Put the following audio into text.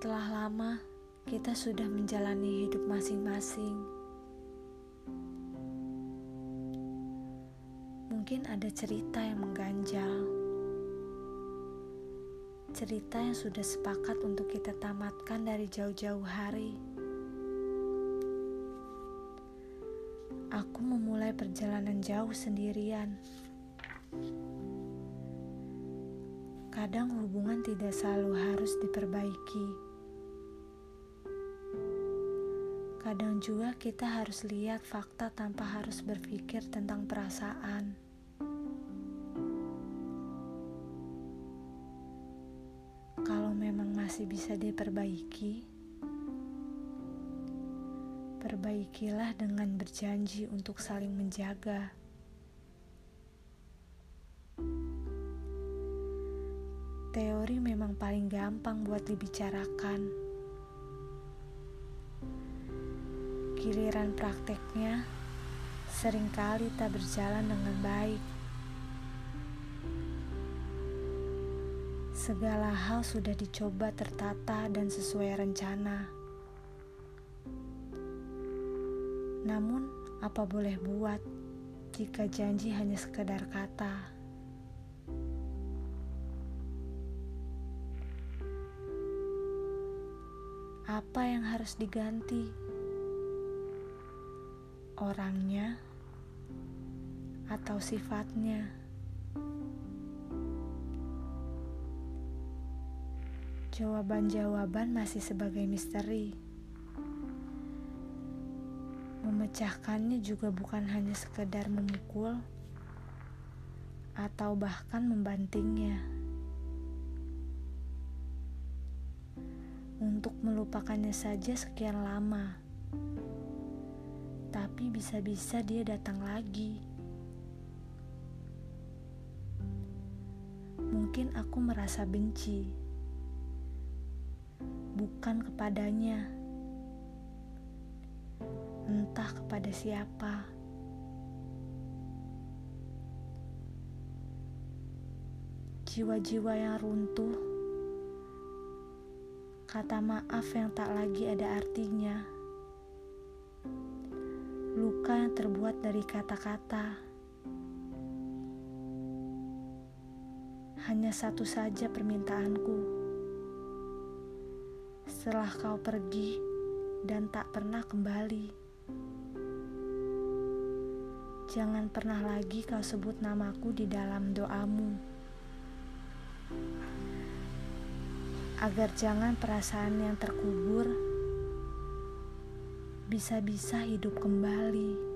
Setelah lama, kita sudah menjalani hidup masing-masing. Mungkin ada cerita yang mengganjal, cerita yang sudah sepakat untuk kita tamatkan dari jauh-jauh hari. Aku memulai perjalanan jauh sendirian. Kadang hubungan tidak selalu harus diperbaiki. Kadang juga kita harus lihat fakta tanpa harus berpikir tentang perasaan. Kalau memang masih bisa diperbaiki, perbaikilah dengan berjanji untuk saling menjaga. Teori memang paling gampang buat dibicarakan. Giliran prakteknya sering kali tak berjalan dengan baik. Segala hal sudah dicoba tertata dan sesuai rencana. Namun, apa boleh buat jika janji hanya sekedar kata? Apa yang harus diganti? Orangnya atau sifatnya? Jawaban-jawaban masih sebagai misteri. Memecahkannya juga bukan hanya sekedar memukul atau bahkan membantingnya. untuk melupakannya saja sekian lama. Tapi bisa-bisa dia datang lagi. Mungkin aku merasa benci. Bukan kepadanya. Entah kepada siapa. Jiwa-jiwa yang runtuh kata maaf yang tak lagi ada artinya, luka yang terbuat dari kata-kata. Hanya satu saja permintaanku. Setelah kau pergi dan tak pernah kembali, jangan pernah lagi kau sebut namaku di dalam doamu. agar jangan perasaan yang terkubur bisa-bisa hidup kembali.